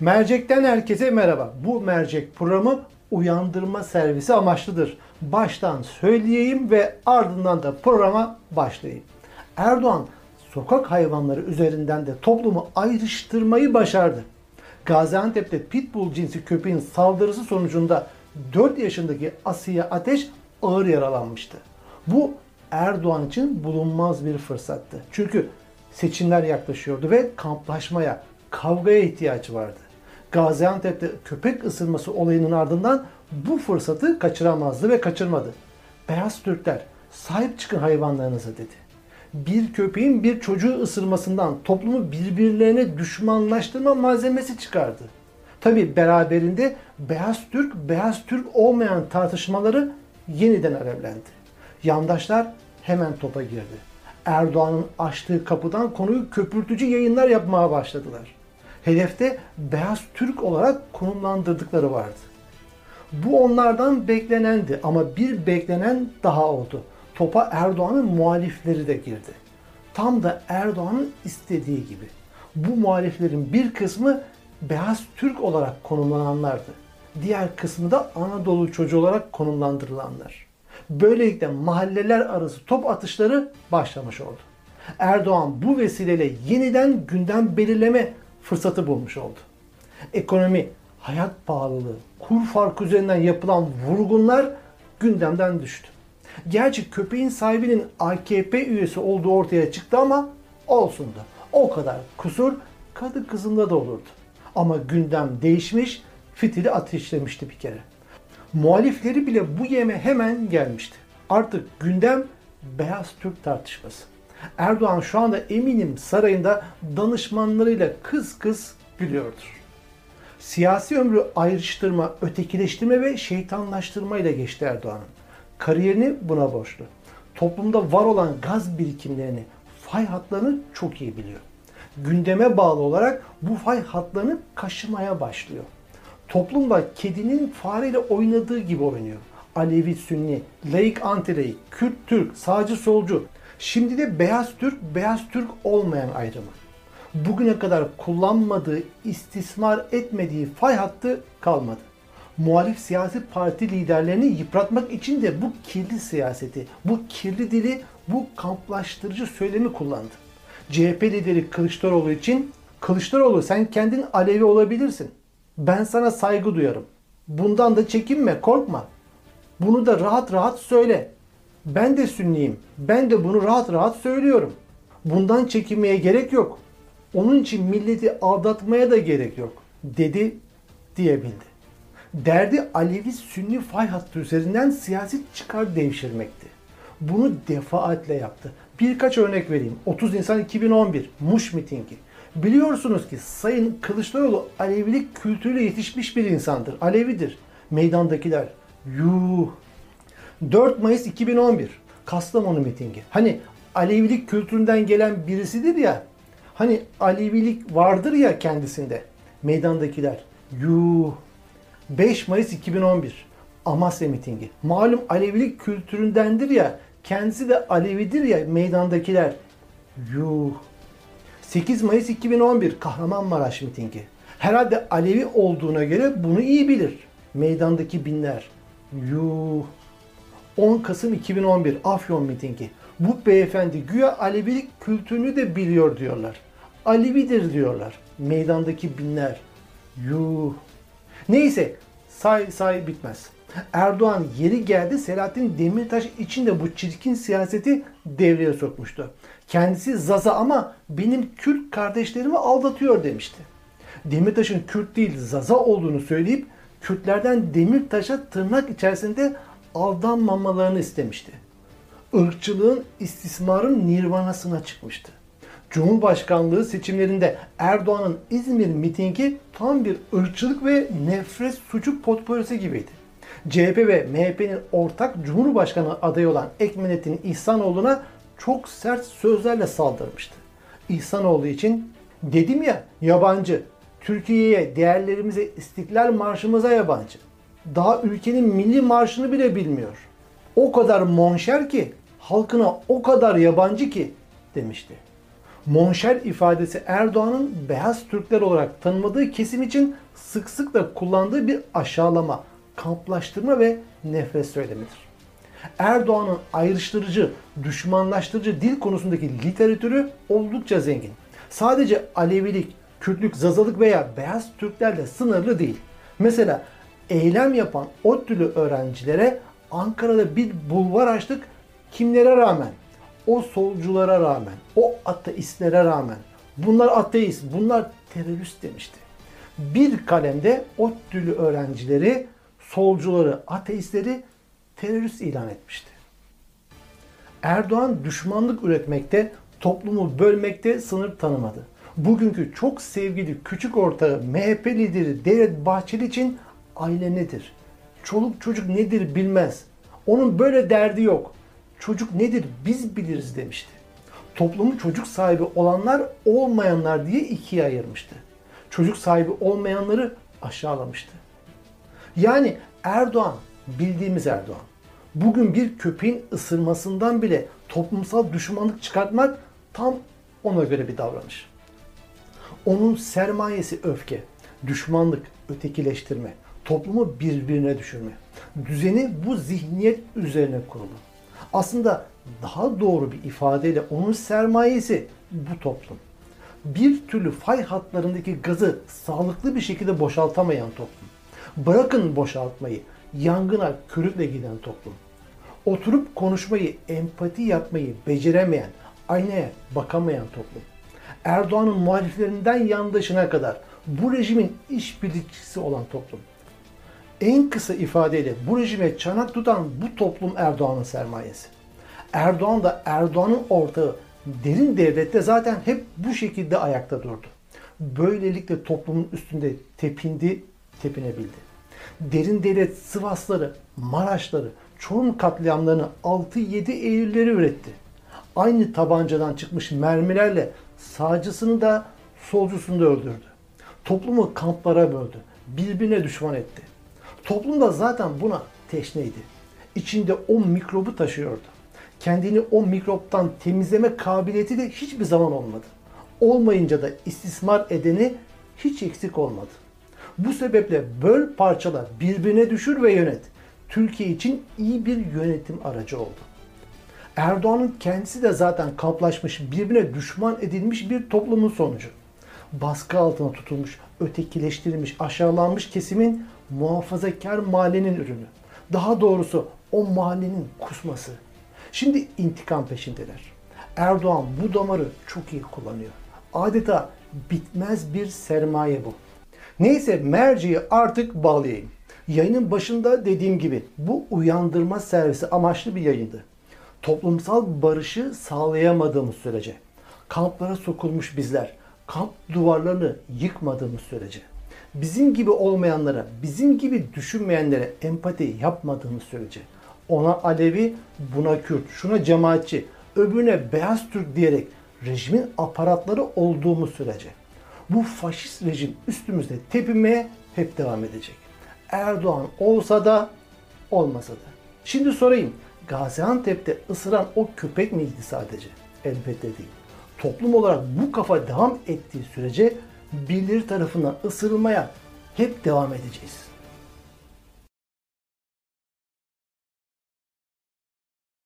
Mercek'ten herkese merhaba. Bu Mercek programı uyandırma servisi amaçlıdır. Baştan söyleyeyim ve ardından da programa başlayayım. Erdoğan sokak hayvanları üzerinden de toplumu ayrıştırmayı başardı. Gaziantep'te pitbull cinsi köpeğin saldırısı sonucunda 4 yaşındaki Asiye Ateş ağır yaralanmıştı. Bu Erdoğan için bulunmaz bir fırsattı. Çünkü seçimler yaklaşıyordu ve kamplaşmaya, kavgaya ihtiyaç vardı. Gaziantep'te köpek ısırması olayının ardından bu fırsatı kaçıramazdı ve kaçırmadı. Beyaz Türkler sahip çıkın hayvanlarınıza dedi. Bir köpeğin bir çocuğu ısırmasından toplumu birbirlerine düşmanlaştırma malzemesi çıkardı. Tabi beraberinde beyaz Türk, beyaz Türk olmayan tartışmaları yeniden alevlendi. Yandaşlar hemen topa girdi. Erdoğan'ın açtığı kapıdan konuyu köpürtücü yayınlar yapmaya başladılar. Hedefte beyaz Türk olarak konumlandırdıkları vardı. Bu onlardan beklenendi ama bir beklenen daha oldu. Topa Erdoğan'ın muhalifleri de girdi. Tam da Erdoğan'ın istediği gibi. Bu muhaliflerin bir kısmı beyaz Türk olarak konumlananlardı. Diğer kısmı da Anadolu çocuğu olarak konumlandırılanlar. Böylelikle mahalleler arası top atışları başlamış oldu. Erdoğan bu vesileyle yeniden gündem belirleme fırsatı bulmuş oldu. Ekonomi, hayat pahalılığı, kur farkı üzerinden yapılan vurgunlar gündemden düştü. Gerçi köpeğin sahibinin AKP üyesi olduğu ortaya çıktı ama olsun da. O kadar kusur kadı kızında da olurdu. Ama gündem değişmiş, fitili ateşlemişti bir kere. Muhalifleri bile bu yeme hemen gelmişti. Artık gündem beyaz Türk tartışması. Erdoğan şu anda eminim sarayında danışmanlarıyla kız kız gülüyordur. Siyasi ömrü ayrıştırma, ötekileştirme ve şeytanlaştırma ile geçti Erdoğan'ın. Kariyerini buna borçlu. Toplumda var olan gaz birikimlerini, fay hatlarını çok iyi biliyor. Gündeme bağlı olarak bu fay hatlarını kaşımaya başlıyor. Toplumda kedinin fareyle oynadığı gibi oynuyor. Alevi, Sünni, laik, anti Kürt, Türk, sağcı, solcu. Şimdi de beyaz Türk, beyaz Türk olmayan ayrımı. Bugüne kadar kullanmadığı, istismar etmediği fay hattı kalmadı. Muhalif siyasi parti liderlerini yıpratmak için de bu kirli siyaseti, bu kirli dili, bu kamplaştırıcı söylemi kullandı. CHP lideri Kılıçdaroğlu için Kılıçdaroğlu sen kendin Alevi olabilirsin. Ben sana saygı duyarım. Bundan da çekinme, korkma. Bunu da rahat rahat söyle. Ben de sünniyim. Ben de bunu rahat rahat söylüyorum. Bundan çekinmeye gerek yok. Onun için milleti aldatmaya da gerek yok. Dedi diyebildi. Derdi Alevi Sünni fay hattı üzerinden siyasi çıkar devşirmekti. Bunu defaatle yaptı. Birkaç örnek vereyim. 30 Nisan 2011 Muş mitingi. Biliyorsunuz ki Sayın Kılıçdaroğlu Alevilik kültürüyle yetişmiş bir insandır. Alevidir. Meydandakiler. Yuh. 4 Mayıs 2011 Kastamonu mitingi. Hani Alevilik kültüründen gelen birisidir ya. Hani Alevilik vardır ya kendisinde. Meydandakiler. Yuh. 5 Mayıs 2011 Amasya mitingi. Malum Alevilik kültüründendir ya. Kendisi de Alevidir ya meydandakiler. Yuh. 8 Mayıs 2011 Kahramanmaraş mitingi. Herhalde Alevi olduğuna göre bunu iyi bilir. Meydandaki binler. Yuh. 10 Kasım 2011 Afyon mitingi. Bu beyefendi güya Alevilik kültürünü de biliyor diyorlar. Alevidir diyorlar. Meydandaki binler. Yuh. Neyse say say bitmez. Erdoğan yeri geldi Selahattin Demirtaş için de bu çirkin siyaseti devreye sokmuştu. Kendisi Zaza ama benim Kürt kardeşlerimi aldatıyor demişti. Demirtaş'ın Kürt değil Zaza olduğunu söyleyip Kürtlerden Demirtaş'a tırnak içerisinde aldanmamalarını istemişti. Irkçılığın, istismarın nirvanasına çıkmıştı. Cumhurbaşkanlığı seçimlerinde Erdoğan'ın İzmir mitingi tam bir ırkçılık ve nefret suçu potpourrisi gibiydi. CHP ve MHP'nin ortak Cumhurbaşkanı adayı olan Ekmenettin İhsanoğlu'na çok sert sözlerle saldırmıştı. İhsanoğlu için dedim ya yabancı, Türkiye'ye, değerlerimize, istiklal marşımıza yabancı. Daha ülkenin milli marşını bile bilmiyor. O kadar monşer ki, halkına o kadar yabancı ki demişti. Monşer ifadesi Erdoğan'ın beyaz Türkler olarak tanımadığı kesim için sık sık da kullandığı bir aşağılama, kamplaştırma ve nefret söylemidir. Erdoğan'ın ayrıştırıcı, düşmanlaştırıcı dil konusundaki literatürü oldukça zengin. Sadece Alevilik, Kürtlük, Zazalık veya beyaz Türklerle sınırlı değil. Mesela eylem yapan ODTÜ'lü öğrencilere Ankara'da bir bulvar açtık kimlere rağmen? O solculara rağmen, o ateistlere rağmen. Bunlar ateist, bunlar terörist demişti. Bir kalemde ODTÜ'lü öğrencileri, solcuları, ateistleri terörist ilan etmişti. Erdoğan düşmanlık üretmekte, toplumu bölmekte sınır tanımadı. Bugünkü çok sevgili küçük ortağı MHP lideri Devlet Bahçeli için aile nedir? Çoluk çocuk nedir bilmez. Onun böyle derdi yok. Çocuk nedir biz biliriz demişti. Toplumu çocuk sahibi olanlar olmayanlar diye ikiye ayırmıştı. Çocuk sahibi olmayanları aşağılamıştı. Yani Erdoğan, bildiğimiz Erdoğan, bugün bir köpeğin ısırmasından bile toplumsal düşmanlık çıkartmak tam ona göre bir davranış. Onun sermayesi öfke, düşmanlık, ötekileştirme, toplumu birbirine düşürme. Düzeni bu zihniyet üzerine kurulu. Aslında daha doğru bir ifadeyle onun sermayesi bu toplum. Bir türlü fay hatlarındaki gazı sağlıklı bir şekilde boşaltamayan toplum. Bırakın boşaltmayı, yangına körükle giden toplum. Oturup konuşmayı, empati yapmayı beceremeyen, aynaya bakamayan toplum. Erdoğan'ın muhaliflerinden yandaşına kadar bu rejimin işbirlikçisi olan toplum. En kısa ifadeyle bu rejime çanak tutan bu toplum Erdoğan'ın sermayesi. Erdoğan da Erdoğan'ın ortağı derin devlette zaten hep bu şekilde ayakta durdu. Böylelikle toplumun üstünde tepindi, tepinebildi. Derin devlet Sivasları, Maraşları, Çorum katliamlarını 6-7 Eylül'leri üretti. Aynı tabancadan çıkmış mermilerle sağcısını da solcusunu da öldürdü. Toplumu kamplara böldü. Birbirine düşman etti. Toplum da zaten buna teşneydi. İçinde o mikrobu taşıyordu. Kendini o mikroptan temizleme kabiliyeti de hiçbir zaman olmadı. Olmayınca da istismar edeni hiç eksik olmadı. Bu sebeple böl parçala, birbirine düşür ve yönet. Türkiye için iyi bir yönetim aracı oldu. Erdoğan'ın kendisi de zaten kamplaşmış, birbirine düşman edilmiş bir toplumun sonucu. Baskı altına tutulmuş, ötekileştirilmiş, aşağılanmış kesimin muhafazakar mahallenin ürünü. Daha doğrusu o mahallenin kusması. Şimdi intikam peşindeler. Erdoğan bu damarı çok iyi kullanıyor. Adeta bitmez bir sermaye bu. Neyse merciyi artık bağlayayım. Yayının başında dediğim gibi bu uyandırma servisi amaçlı bir yayındı. Toplumsal barışı sağlayamadığımız sürece, kamplara sokulmuş bizler, kamp duvarlarını yıkmadığımız sürece, bizim gibi olmayanlara, bizim gibi düşünmeyenlere empati yapmadığımız sürece, ona Alevi, buna Kürt, şuna cemaatçi, öbürüne beyaz Türk diyerek rejimin aparatları olduğumuz sürece bu faşist rejim üstümüzde tepinmeye hep devam edecek. Erdoğan olsa da olmasa da. Şimdi sorayım. Gaziantep'te ısıran o köpek miydi sadece? Elbette değil. Toplum olarak bu kafa devam ettiği sürece birileri tarafından ısırılmaya hep devam edeceğiz.